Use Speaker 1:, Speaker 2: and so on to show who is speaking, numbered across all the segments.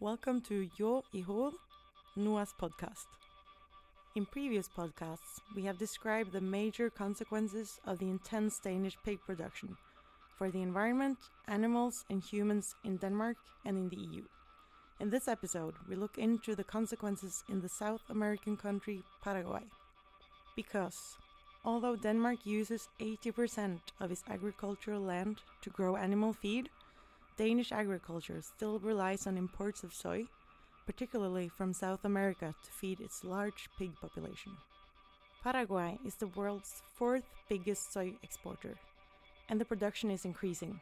Speaker 1: Welcome to Yo Ihor, Nua's podcast. In previous podcasts, we have described the major consequences of the intense Danish pig production for the environment, animals, and humans in Denmark and in the EU. In this episode, we look into the consequences in the South American country Paraguay. Because, although Denmark uses 80% of its agricultural land to grow animal feed, Danish agriculture still relies on imports of soy, particularly from South America, to feed its large pig population. Paraguay is the world's fourth biggest soy exporter, and the production is increasing.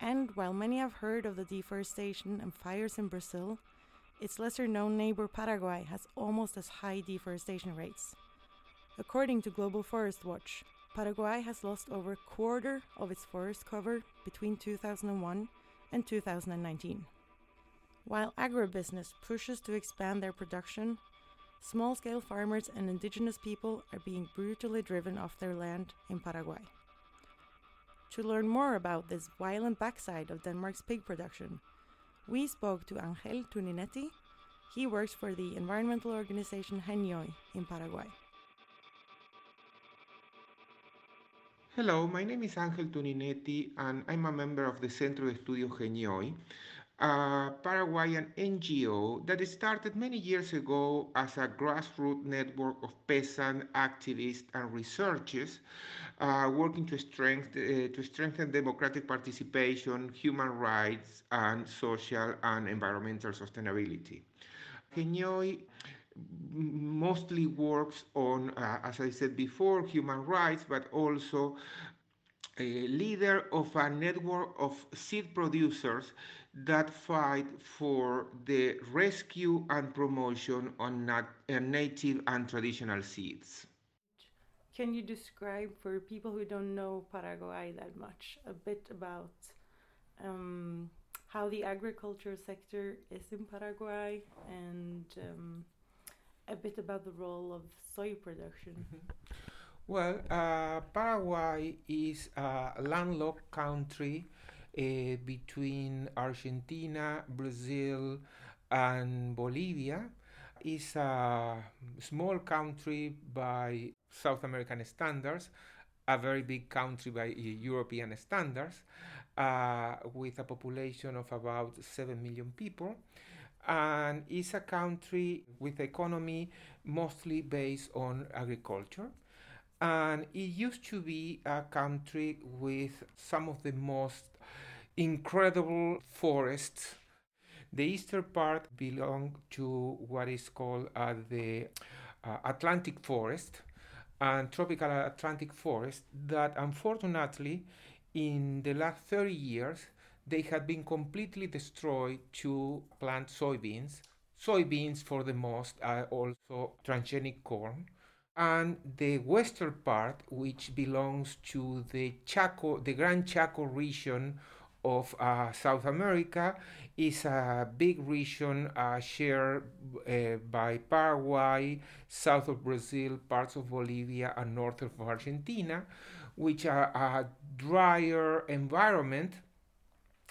Speaker 1: And while many have heard of the deforestation and fires in Brazil, its lesser known neighbor Paraguay has almost as high deforestation rates. According to Global Forest Watch, Paraguay has lost over a quarter of its forest cover between 2001 and 2019. While agribusiness pushes to expand their production, small scale farmers and indigenous people are being brutally driven off their land in Paraguay. To learn more about this violent backside of Denmark's pig production, we spoke to Angel Tuninetti. He works for the environmental organization Heñói in Paraguay.
Speaker 2: Hello, my name is Angel Tuninetti, and I'm a member of the Centro de Estudios Heñói, a Paraguayan NGO that started many years ago as a grassroots network of peasant activists and researchers uh, working to strengthen, uh, to strengthen democratic participation, human rights, and social and environmental sustainability. Heñói mostly works on, uh, as I said before, human rights, but also a leader of a network of seed producers that fight for the rescue and promotion on nat- uh, native and traditional seeds.
Speaker 1: Can you describe for people who don't know Paraguay that much a bit about um, how the agriculture sector is in Paraguay and um, a bit about the role of soy production?
Speaker 2: Well, uh, Paraguay is a landlocked country uh, between Argentina, Brazil, and Bolivia. It's a small country by South American standards, a very big country by European standards, uh, with a population of about 7 million people and is a country with economy mostly based on agriculture. And it used to be a country with some of the most incredible forests. The eastern part belonged to what is called uh, the uh, Atlantic forest and tropical Atlantic forest that unfortunately in the last 30 years they had been completely destroyed to plant soybeans. Soybeans, for the most, are also transgenic corn. And the western part, which belongs to the Chaco, the Gran Chaco region of uh, South America, is a big region uh, shared uh, by Paraguay, south of Brazil, parts of Bolivia, and north of Argentina, which are a drier environment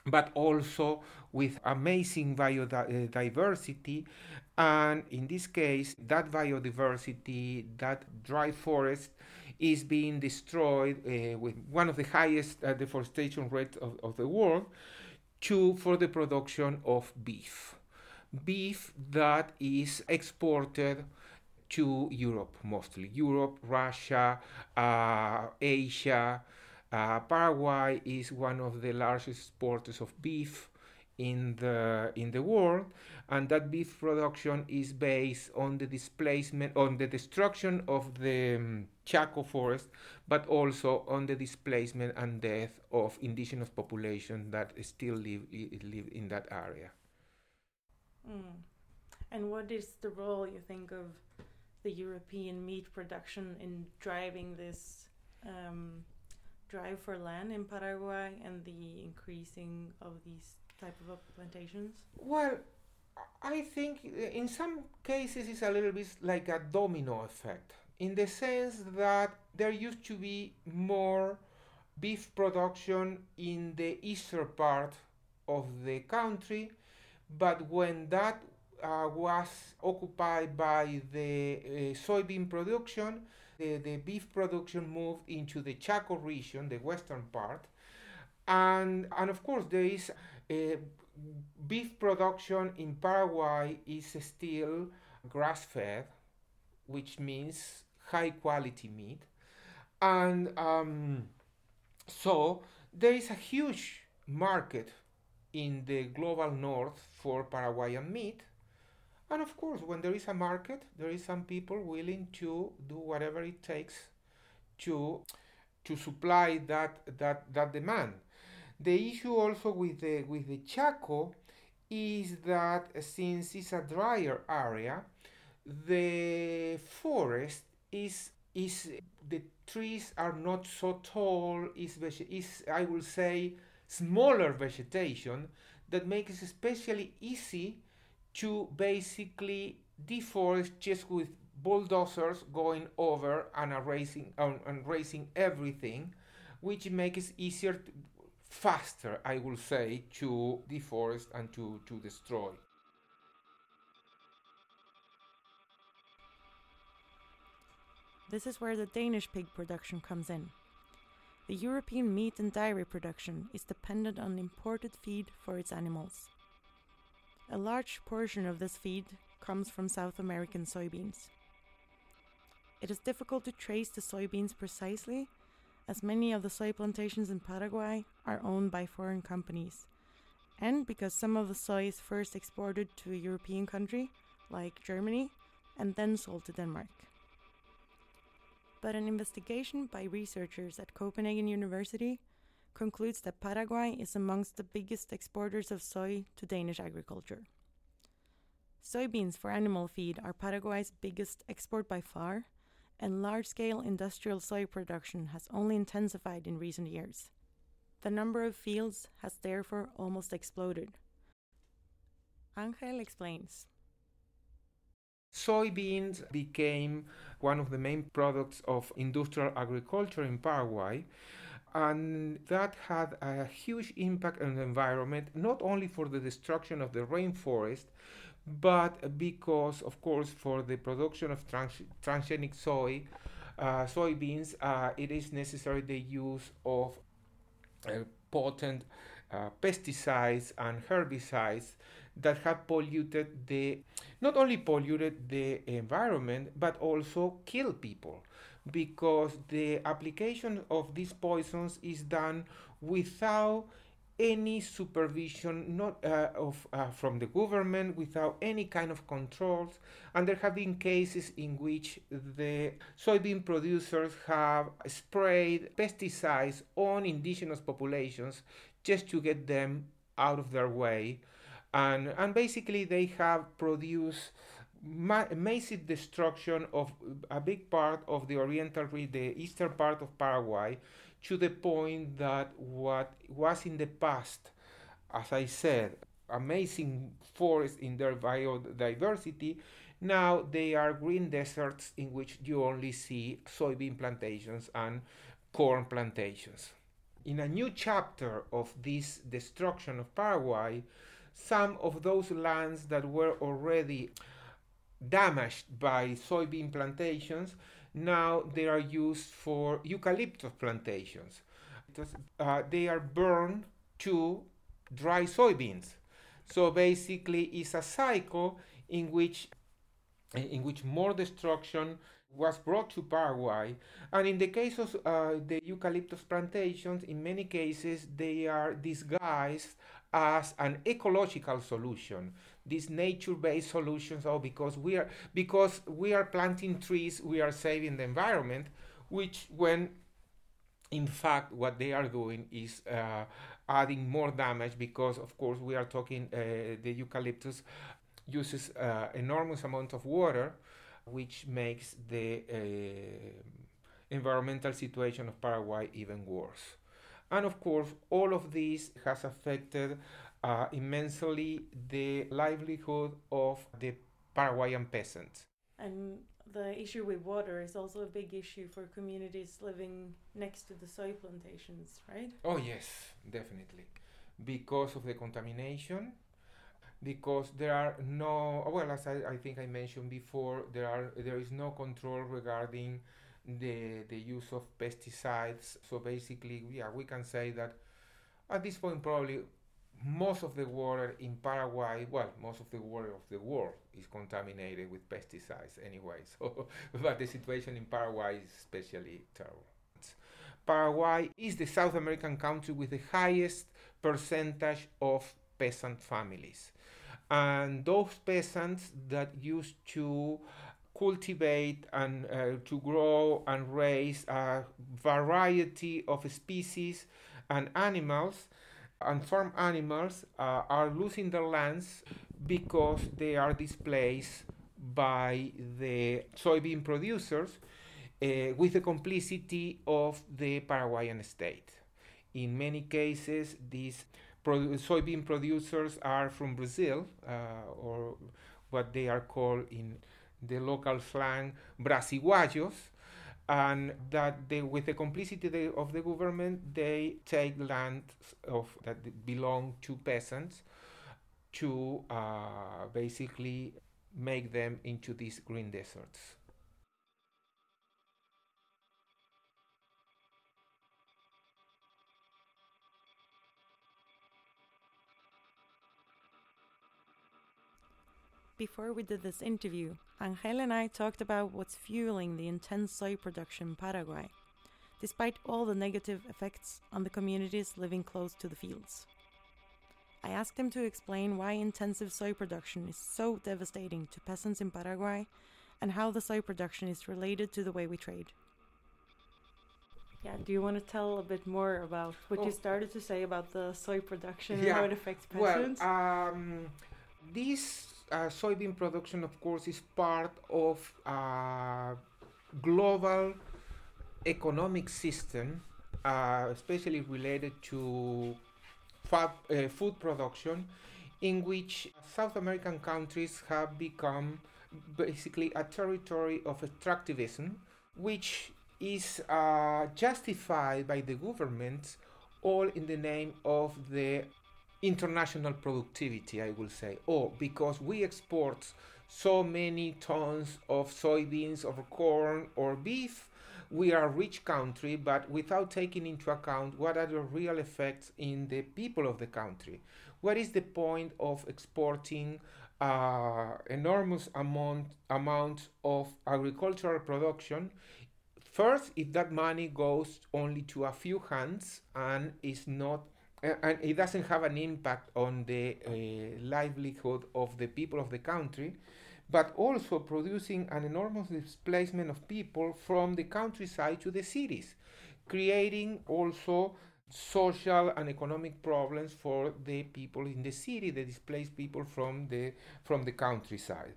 Speaker 2: but also with amazing biodiversity. And in this case, that biodiversity, that dry forest, is being destroyed uh, with one of the highest uh, deforestation rates of, of the world to, for the production of beef. Beef that is exported to Europe mostly. Europe, Russia, uh, Asia, uh, Paraguay is one of the largest exporters of beef in the in the world, and that beef production is based on the displacement, on the destruction of the um, Chaco forest, but also on the displacement and death of indigenous population that still live live in that area.
Speaker 1: Mm. And what is the role you think of the European meat production in driving this? Um, drive for land in Paraguay and the increasing of these type of plantations?
Speaker 2: Well, I think in some cases it's a little bit like a domino effect in the sense that there used to be more beef production in the eastern part of the country but when that uh, was occupied by the uh, soybean production, the, the beef production moved into the Chaco region, the western part, and and of course there is a beef production in Paraguay is still grass fed, which means high quality meat, and um, so there is a huge market in the global north for Paraguayan meat. And of course, when there is a market, there is some people willing to do whatever it takes to to supply that that that demand. The issue also with the with the Chaco is that since it's a drier area, the forest is is the trees are not so tall. Is is I will say smaller vegetation that makes it especially easy to basically deforest just with bulldozers going over and erasing um, and erasing everything, which makes it easier, to, faster, I will say, to deforest and to, to destroy.
Speaker 1: This is where the Danish pig production comes in. The European meat and dairy production is dependent on imported feed for its animals. A large portion of this feed comes from South American soybeans. It is difficult to trace the soybeans precisely, as many of the soy plantations in Paraguay are owned by foreign companies, and because some of the soy is first exported to a European country, like Germany, and then sold to Denmark but an investigation by researchers at Copenhagen University concludes that Paraguay is amongst the biggest exporters of soy to Danish agriculture. Soybeans for animal feed are Paraguay's biggest export by far, and large scale industrial soy production has only intensified in recent years. The number of fields has therefore almost exploded. Angel explains.
Speaker 2: Soybeans became one of the main products of industrial agriculture in Paraguay. And that had a huge impact on the environment, not only for the destruction of the rainforest, but because, of course, for the production of trans- transgenic soy, uh, soybeans, uh, it is necessary the use of uh, potent uh, pesticides and herbicides that have polluted the not only polluted the environment but also killed people because the application of these poisons is done without any supervision not uh, of uh, from the government without any kind of controls. And there have been cases in which the soybean producers have sprayed pesticides on indigenous populations just to get them out of their way. And and basically they have produced ma- massive destruction of a big part of the oriental the eastern part of Paraguay to the point that what was in the past as I said amazing forests in their biodiversity now they are green deserts in which you only see soybean plantations and corn plantations. In a new chapter of this destruction of Paraguay some of those lands that were already damaged by soybean plantations now they are used for eucalyptus plantations uh, they are burned to dry soybeans so basically it's a cycle in which in which more destruction was brought to Paraguay. And in the case of uh, the eucalyptus plantations, in many cases, they are disguised as an ecological solution. These nature-based solutions oh because we are because we are planting trees we are saving the environment which when in fact what they are doing is uh, adding more damage because of course we are talking uh, the eucalyptus uses uh, enormous amount of water which makes the uh, environmental situation of paraguay even worse and of course, all of this has affected uh, immensely the livelihood of the Paraguayan peasants.
Speaker 1: And the issue with water is also a big issue for communities living next to the soy plantations, right?
Speaker 2: Oh, yes, definitely. Because of the contamination, because there are no well as I, I think I mentioned before there are there is no control regarding the the use of pesticides. So basically yeah we can say that at this point probably most of the water in Paraguay well most of the water of the world is contaminated with pesticides anyway. So but the situation in Paraguay is especially terrible. Paraguay is the South American country with the highest percentage of peasant families. And those peasants that used to cultivate and uh, to grow and raise a variety of species and animals and farm animals uh, are losing their lands because they are displaced by the soybean producers uh, with the complicity of the Paraguayan state. In many cases, these soybean producers are from Brazil, uh, or what they are called in the local slang brasiguayos, and that they, with the complicity of the government, they take land of that belong to peasants to uh, basically make them into these green deserts.
Speaker 1: Before we did this interview, Angel and I talked about what's fueling the intense soy production in Paraguay, despite all the negative effects on the communities living close to the fields. I asked him to explain why intensive soy production is so devastating to peasants in Paraguay and how the soy production is related to the way we trade. Yeah, do you want to tell a bit more about what oh. you started to say about the soy production yeah. and how it affects peasants?
Speaker 2: Well, um, this uh, soybean production, of course, is part of a global economic system, uh, especially related to uh, food production, in which South American countries have become basically a territory of extractivism, which is uh, justified by the governments all in the name of the international productivity, I will say. Or because we export so many tons of soybeans, or corn, or beef, we are a rich country, but without taking into account what are the real effects in the people of the country. What is the point of exporting uh, enormous amount amount of agricultural production? First, if that money goes only to a few hands and is not and it doesn't have an impact on the uh, livelihood of the people of the country, but also producing an enormous displacement of people from the countryside to the cities, creating also social and economic problems for the people in the city, the displaced people from the from the countryside.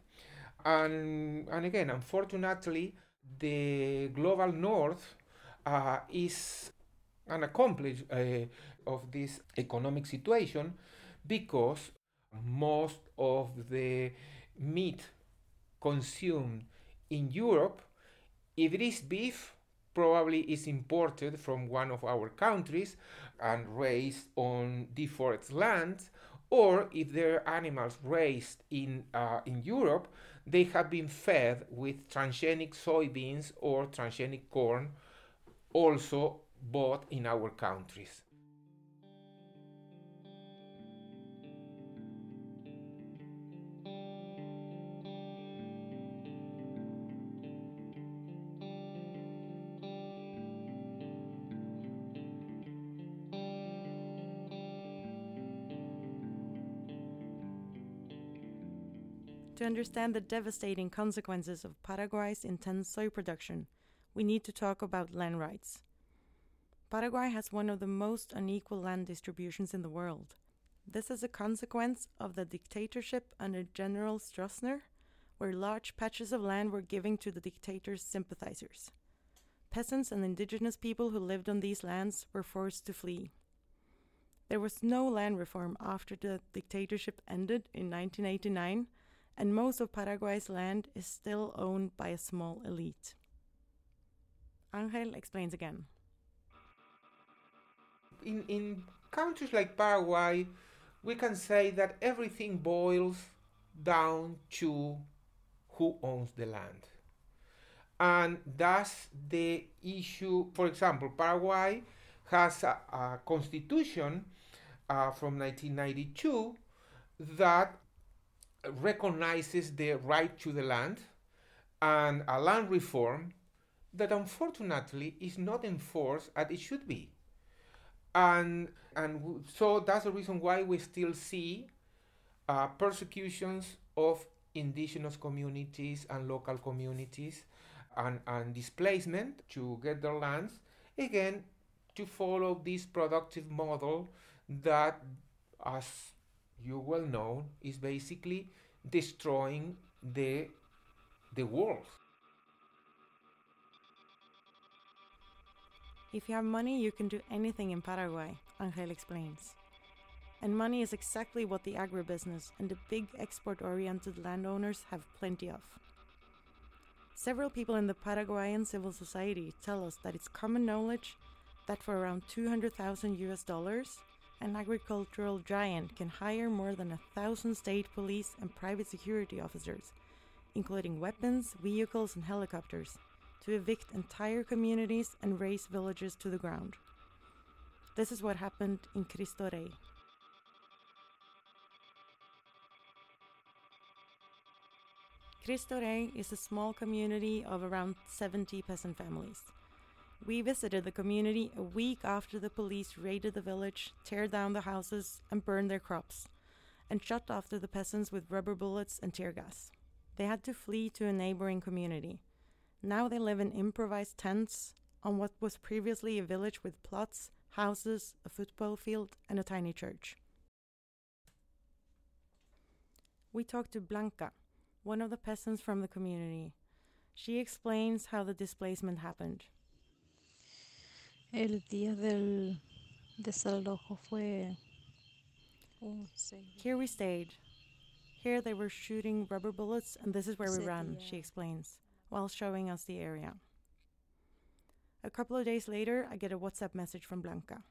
Speaker 2: And and again, unfortunately, the global north uh, is an accomplice uh, of this economic situation because most of the meat consumed in Europe, if it is beef, probably is imported from one of our countries and raised on deforested lands, or if they're animals raised in, uh, in Europe, they have been fed with transgenic soybeans or transgenic corn, also bought in our countries.
Speaker 1: To understand the devastating consequences of Paraguay's intense soy production, we need to talk about land rights. Paraguay has one of the most unequal land distributions in the world. This is a consequence of the dictatorship under General Stroessner, where large patches of land were given to the dictator's sympathizers. Peasants and indigenous people who lived on these lands were forced to flee. There was no land reform after the dictatorship ended in 1989 and most of Paraguay's land is still owned by a small elite. Angel explains again.
Speaker 2: In, in countries like Paraguay, we can say that everything boils down to who owns the land. And that's the issue. For example, Paraguay has a, a constitution uh, from 1992 that recognizes the right to the land and a land reform that unfortunately is not enforced as it should be. And, and so that's the reason why we still see uh, persecutions of indigenous communities and local communities and, and displacement to get their lands, again, to follow this productive model that, as you well know, is basically destroying the, the world.
Speaker 1: If you have money, you can do anything in Paraguay, Angel explains. And money is exactly what the agribusiness and the big export oriented landowners have plenty of. Several people in the Paraguayan civil society tell us that it's common knowledge that for around 200,000 US dollars, an agricultural giant can hire more than a thousand state police and private security officers, including weapons, vehicles, and helicopters, to evict entire communities and raze villages to the ground. This is what happened in Cristo Rey. Cristo Rey is a small community of around 70 peasant families. We visited the community a week after the police raided the village, tear down the houses, and burned their crops, and shot after the peasants with rubber bullets and tear gas. They had to flee to a neighboring community. Now they live in improvised tents on what was previously a village with plots, houses, a football field, and a tiny church. We talked to Blanca, one of the peasants from the community. She explains how the displacement happened.
Speaker 3: El día del desalojo fue
Speaker 1: Here we stayed. Here they were shooting rubber bullets, and this is where we ran, she explains while showing us the area. A couple of days later, I get a WhatsApp message from Blanca.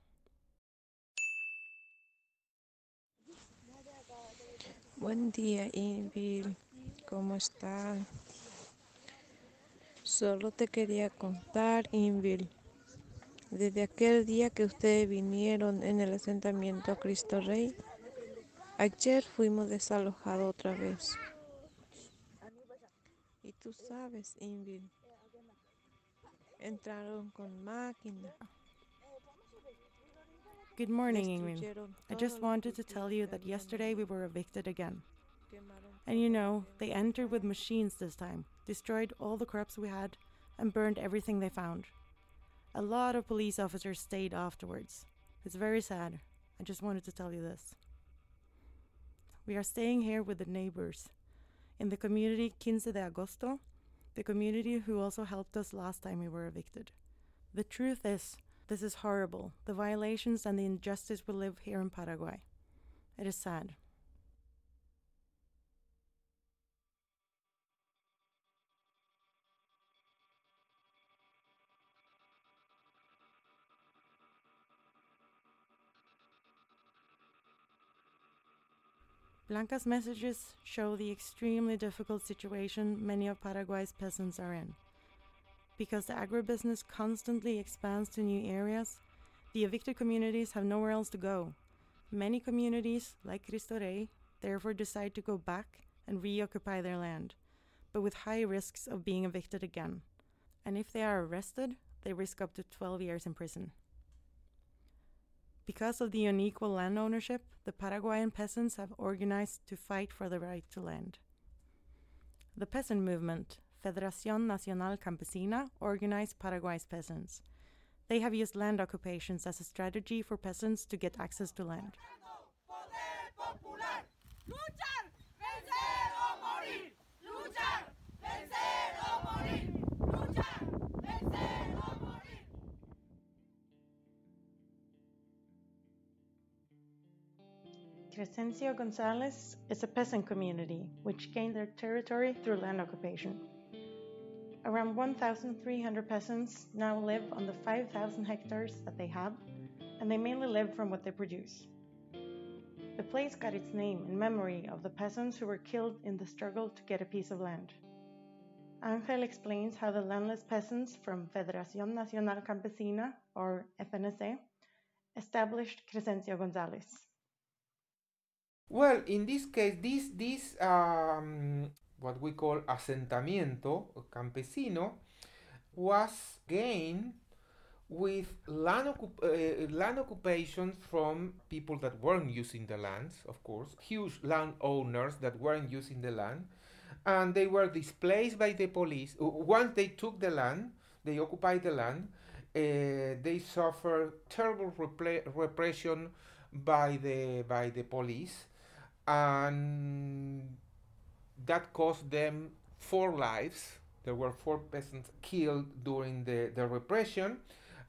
Speaker 3: Buen día, Invil. ¿Cómo estás? Solo te quería contar, Invil. Desde aquel día que ustedes vinieron en el asentamiento Cristo Rey, ayer fuimos desalojados otra vez. Tú sabes, Invil, entraron con máquina.
Speaker 1: Good morning, Ingrid. I just wanted to tell you that yesterday we were evicted again. And you know, they entered with machines this time, destroyed all the crops we had, and burned everything they found. A lot of police officers stayed afterwards. It's very sad. I just wanted to tell you this. We are staying here with the neighbors in the community Quince de Agosto, the community who also helped us last time we were evicted. The truth is, this is horrible, the violations and the injustice we live here in Paraguay. It is sad. Blanca's messages show the extremely difficult situation many of Paraguay's peasants are in. Because the agribusiness constantly expands to new areas, the evicted communities have nowhere else to go. Many communities, like Cristo Rey, therefore decide to go back and reoccupy their land, but with high risks of being evicted again. And if they are arrested, they risk up to 12 years in prison. Because of the unequal land ownership, the Paraguayan peasants have organized to fight for the right to land. The peasant movement, Federación Nacional Campesina, organized Paraguay's peasants. They have used land occupations as a strategy for peasants to get access to land. Crescencio Gonzalez is a peasant community which gained their territory through land occupation. Around 1,300 peasants now live on the 5,000 hectares that they have, and they mainly live from what they produce. The place got its name in memory of the peasants who were killed in the struggle to get a piece of land. Angel explains how the landless peasants from Federación Nacional Campesina, or FNC, established Crescencio González.
Speaker 2: Well, in this case, this, this um, what we call asentamiento campesino was gained with land, uh, land occupation from people that weren't using the lands, of course, huge landowners that weren't using the land, and they were displaced by the police. Once they took the land, they occupied the land, uh, they suffered terrible repre- repression by the by the police, and that cost them four lives. There were four peasants killed during the, the repression,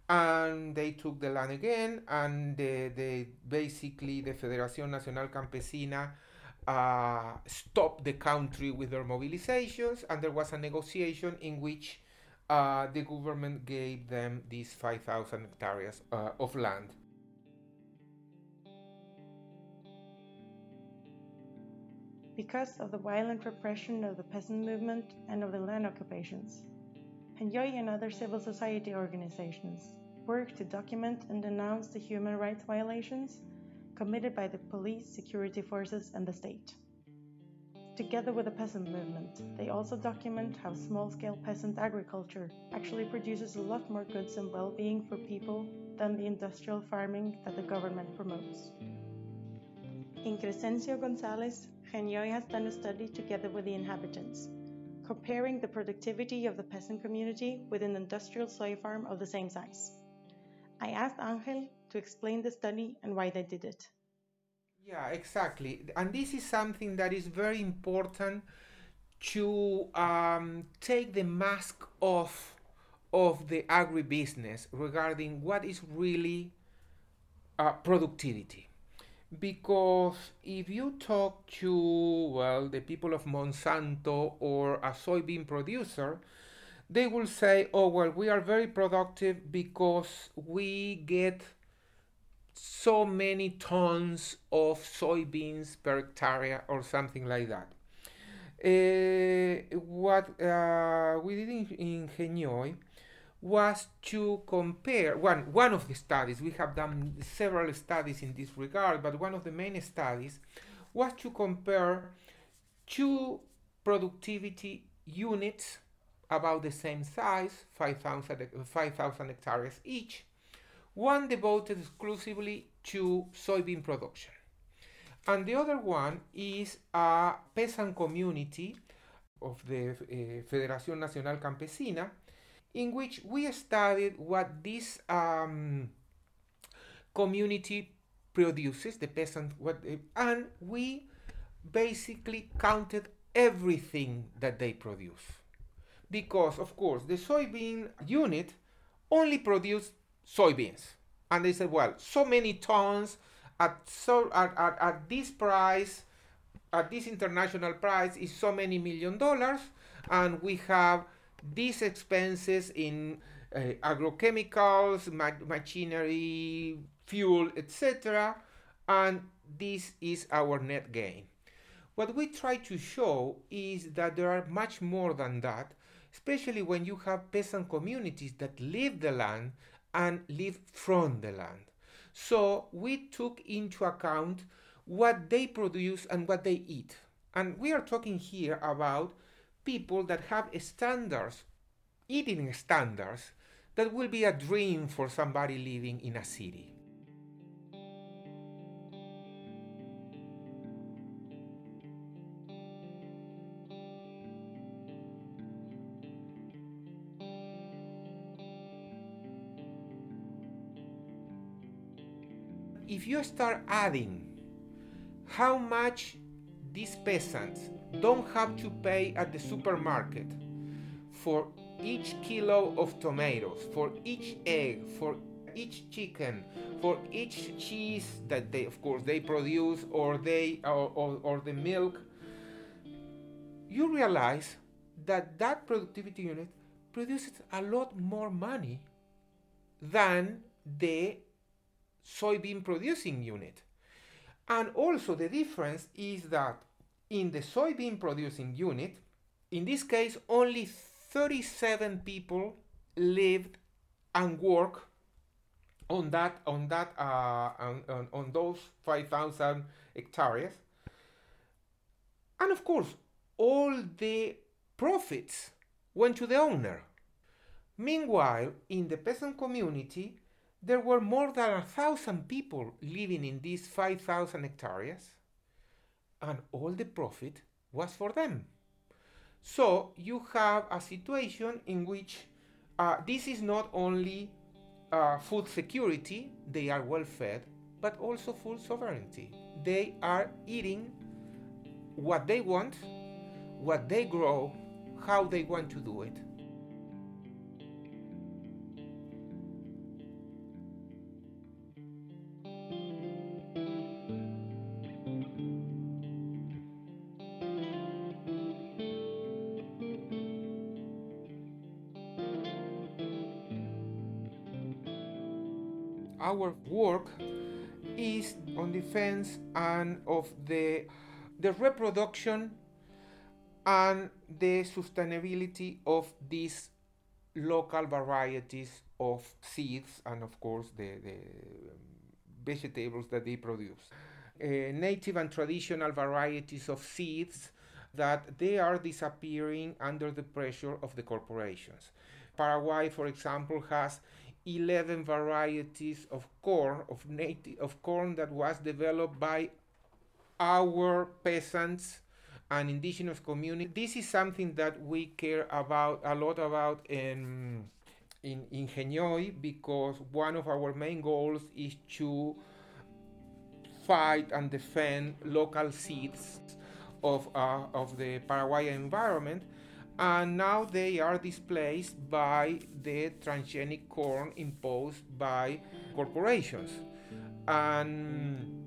Speaker 2: and they took the land again. And they, they basically the Federación Nacional Campesina uh, stopped the country with their mobilizations, and there was a negotiation in which uh, the government gave them these 5,000 hectares uh, of land.
Speaker 1: Because of the violent repression of the peasant movement and of the land occupations. Heñói and other civil society organizations work to document and denounce the human rights violations committed by the police, security forces, and the state. Together with the peasant movement, they also document how small scale peasant agriculture actually produces a lot more goods and well being for people than the industrial farming that the government promotes. In Crescencio Heñói has done a study together with the inhabitants, comparing the productivity of the peasant community with an industrial soy farm of the same size. I asked Angel to explain the study and why they did it.
Speaker 2: Yeah, exactly. And this is something that is very important to um, take the mask off of the agribusiness regarding what is really uh, productivity because if you talk to well the people of Monsanto or a soybean producer they will say oh well we are very productive because we get so many tons of soybeans per hectare or something like that. Uh, what uh, we did in, in was to compare one one of the studies we have done several studies in this regard but one of the main studies was to compare two productivity units about the same size 5000 5000 hectares each. One devoted exclusively to soybean production. And the other one is a peasant community of the uh, Federación Nacional Campesina in which we studied what this um, community produces, the peasant, what, and we basically counted everything that they produce. Because, of course, the soybean unit only produced soybeans. And they said, well, so many tons at, so, at, at, at this price, at this international price, is so many million dollars, and we have these expenses in uh, agrochemicals, ma- machinery, fuel, etc. And this is our net gain. What we try to show is that there are much more than that, especially when you have peasant communities that live the land and live from the land. So we took into account what they produce and what they eat. And we are talking here about people that have standards, eating standards, that will be a dream for somebody living in a city. If you start adding how much these peasants don't have to pay at the supermarket for each kilo of tomatoes, for each egg, for each chicken, for each cheese that they, of course, they produce, or they, or, or, or the milk, you realize that that productivity unit produces a lot more money than the soybean producing unit. And also the difference is that in the soybean producing unit, in this case, only 37 people lived and worked on that on that uh, on, on, on those 5,000 hectares. And of course, all the profits went to the owner. Meanwhile, in the peasant community, there were more than a thousand people living in these 5,000 hectares, and all the profit was for them. So you have a situation in which uh, this is not only uh, food security, they are well fed, but also food sovereignty. They are eating what they want, what they grow, how they want to do it. Our work is on defense and of the the reproduction and the sustainability of these local varieties of seeds and of course the, the vegetables that they produce. Uh, native and traditional varieties of seeds that they are disappearing under the pressure of the corporations. Paraguay for example has 11 varieties of corn of native of corn that was developed by our peasants and indigenous community. This is something that we care about a lot about in in Ingenioy because one of our main goals is to fight and defend local seeds of, uh, of the Paraguayan environment and now they are displaced by the transgenic corn imposed by corporations. And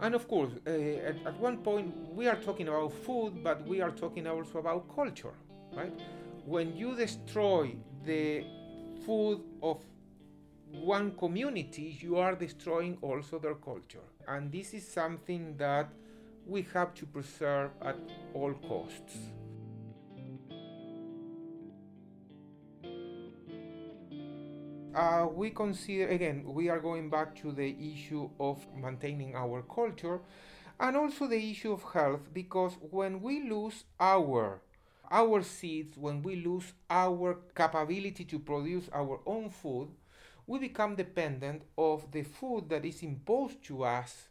Speaker 2: and of course uh, at, at, one point we are talking about food but we are talking also about culture right? When you destroy the food of one community you are destroying also their culture. And this is something that we have to preserve at all costs uh, we consider again we are going back to the issue of maintaining our culture and also the issue of health because when we lose our our seeds when we lose our capability to produce our own food we become dependent of the food that is imposed to us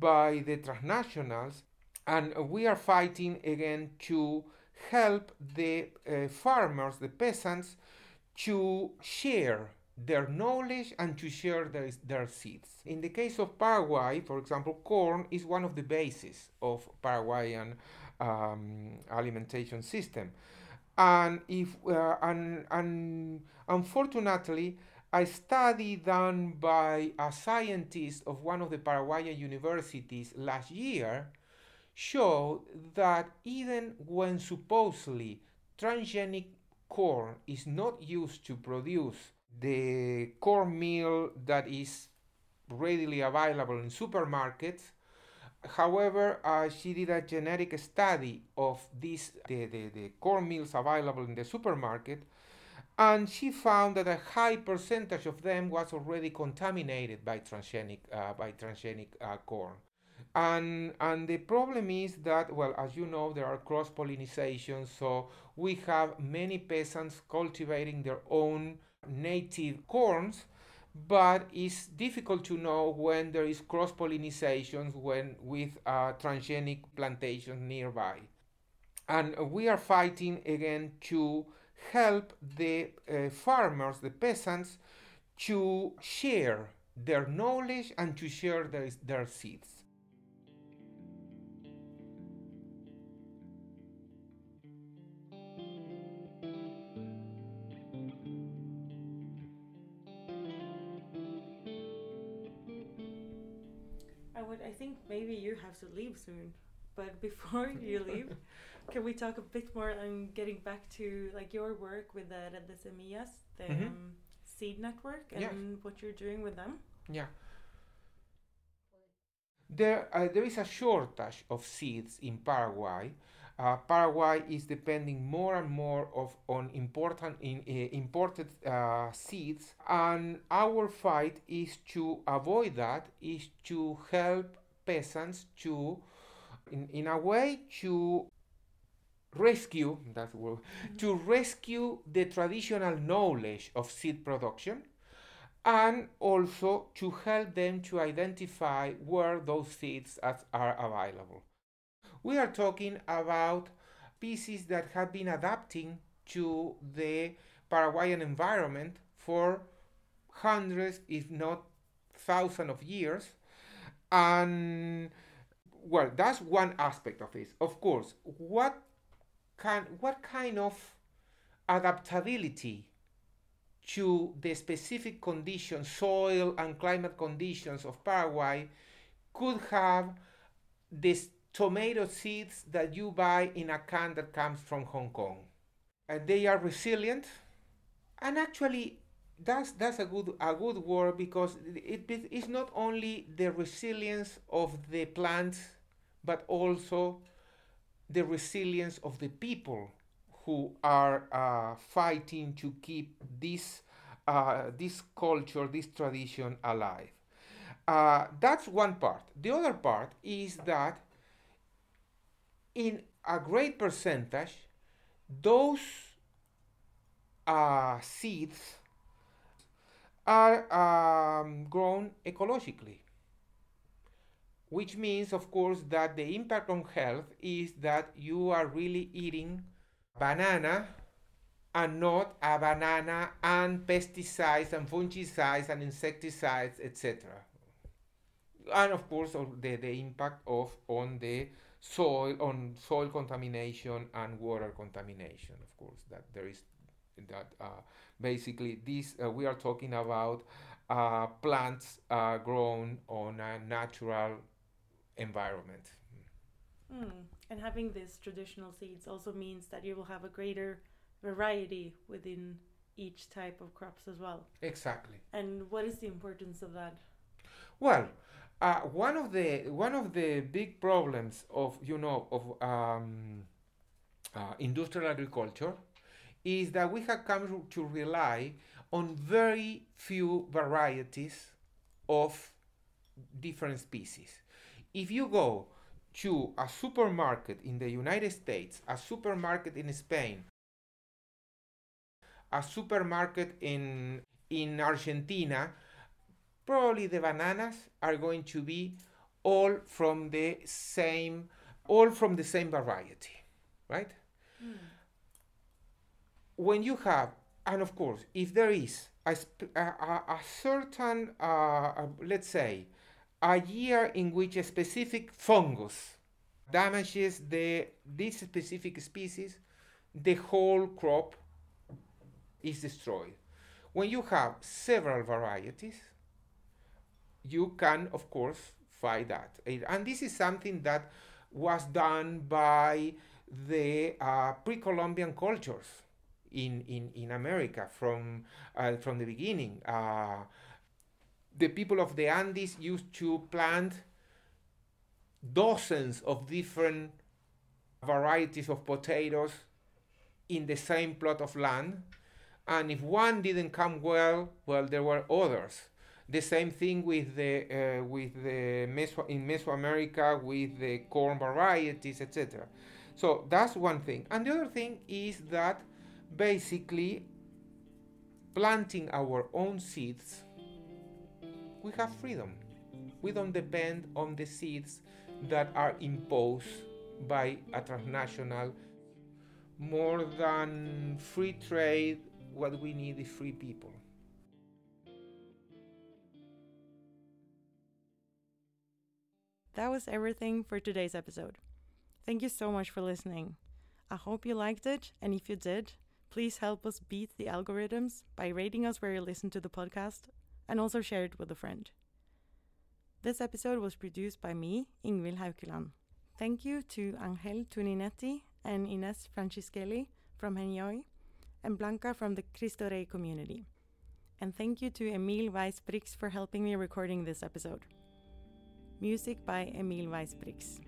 Speaker 2: by the transnationals and we are fighting again to help the uh, farmers the peasants to share their knowledge and to share their, their seeds. In the case of Paraguay, for example, corn is one of the bases of Paraguayan um, alimentation system. And if uh, and, and unfortunately, a study done by a scientist of one of the Paraguayan universities last year showed that even when supposedly transgenic corn is not used to produce the corn meal that is readily available in supermarkets. However, uh, she did a genetic study of these the, the, the corn meals available in the supermarket, and she found that a high percentage of them was already contaminated by transgenic uh, by transgenic uh, corn. And and the problem is that well, as you know, there are cross pollination, so we have many peasants cultivating their own native corns but it's difficult to know when there is cross pollination when with uh, transgenic plantations nearby. And we are fighting again to help the uh, farmers the peasants to share their knowledge and to share their, their seeds
Speaker 1: maybe you have to leave soon. But before you leave, can we talk a bit more on getting back to like your work with the Red Semillas, the mm -hmm. um, seed network, and yeah. what you're doing with them?
Speaker 2: Yeah. There, uh, there is a shortage of seeds in Paraguay. Uh, Paraguay is depending more and more of on important in, uh, imported uh, seeds, and our fight is to avoid that. Is to help peasants to, in, in a way, to rescue that word mm-hmm. to rescue the traditional knowledge of seed production and also to help them to identify where those seeds are available. We are talking about species that have been adapting to the Paraguayan environment for hundreds, if not thousands of years. And well, that's one aspect of this. Of course, what can what kind of adaptability to the specific conditions, soil and climate conditions of Paraguay, could have these tomato seeds that you buy in a can that comes from Hong Kong. And they are resilient, and actually, that's that's a good a good word because it, it is not only the resilience of the plants, but also the resilience of the people who are uh, fighting to keep this, uh, this culture, this tradition alive. Uh, that's one part. The other part is that in a great percentage, those uh, seeds are um, grown ecologically which means, of course, that the impact on health is that you are really eating banana and not a banana and pesticides and fungicides and insecticides, etc. And of course, the, the impact of on the soil, on soil contamination and water contamination. Of course, that there is that uh, basically this uh, we are talking about uh, plants uh, grown on a natural environment.
Speaker 1: Mm. And having these traditional seeds also means that you will have a greater variety within each type of crops as well.
Speaker 2: Exactly.
Speaker 1: And what is the importance of that?
Speaker 2: Well, uh, one of the one of the big problems of you know of um, uh, industrial agriculture is that we have come to rely on very few varieties of different species if you go to a supermarket in the United States, a supermarket in Spain, a supermarket in in Argentina, probably the bananas are going to be all from the same all from the same variety, right? Mm. When you have, and of course, if there is a, a, a certain, uh, let's say, a year in which a specific fungus damages the, this specific species, the whole crop is destroyed. When you have several varieties, you can, of course, fight that. And this is something that was done by the uh, pre-Columbian cultures in, in, in America from, uh, from the beginning. Uh, the people of the Andes used to plant dozens of different varieties of potatoes in the same plot of land. And if one didn't come well, well, there were others. The same thing with the uh, with the Meso- in Mesoamerica with the corn varieties, etc. So that's one thing. And the other thing is that basically planting our own seeds we have freedom. We don't depend on the seeds that are imposed by a transnational. More than free trade, what we need is free people.
Speaker 1: That was everything for today's episode. Thank you so much for listening. I hope you liked it, and if you did, please help us beat the algorithms by rating us where you listen to the podcast and also share it with a friend. This episode was produced by me, Ingvild Haukeland. Thank you to Angel Tuninetti and Ines Franceschelli from Heñói and Blanca from the Cristo Rey community. And thank you to Emil Weiss-Brix for helping me recording this episode. Music by Emil Weisbrix.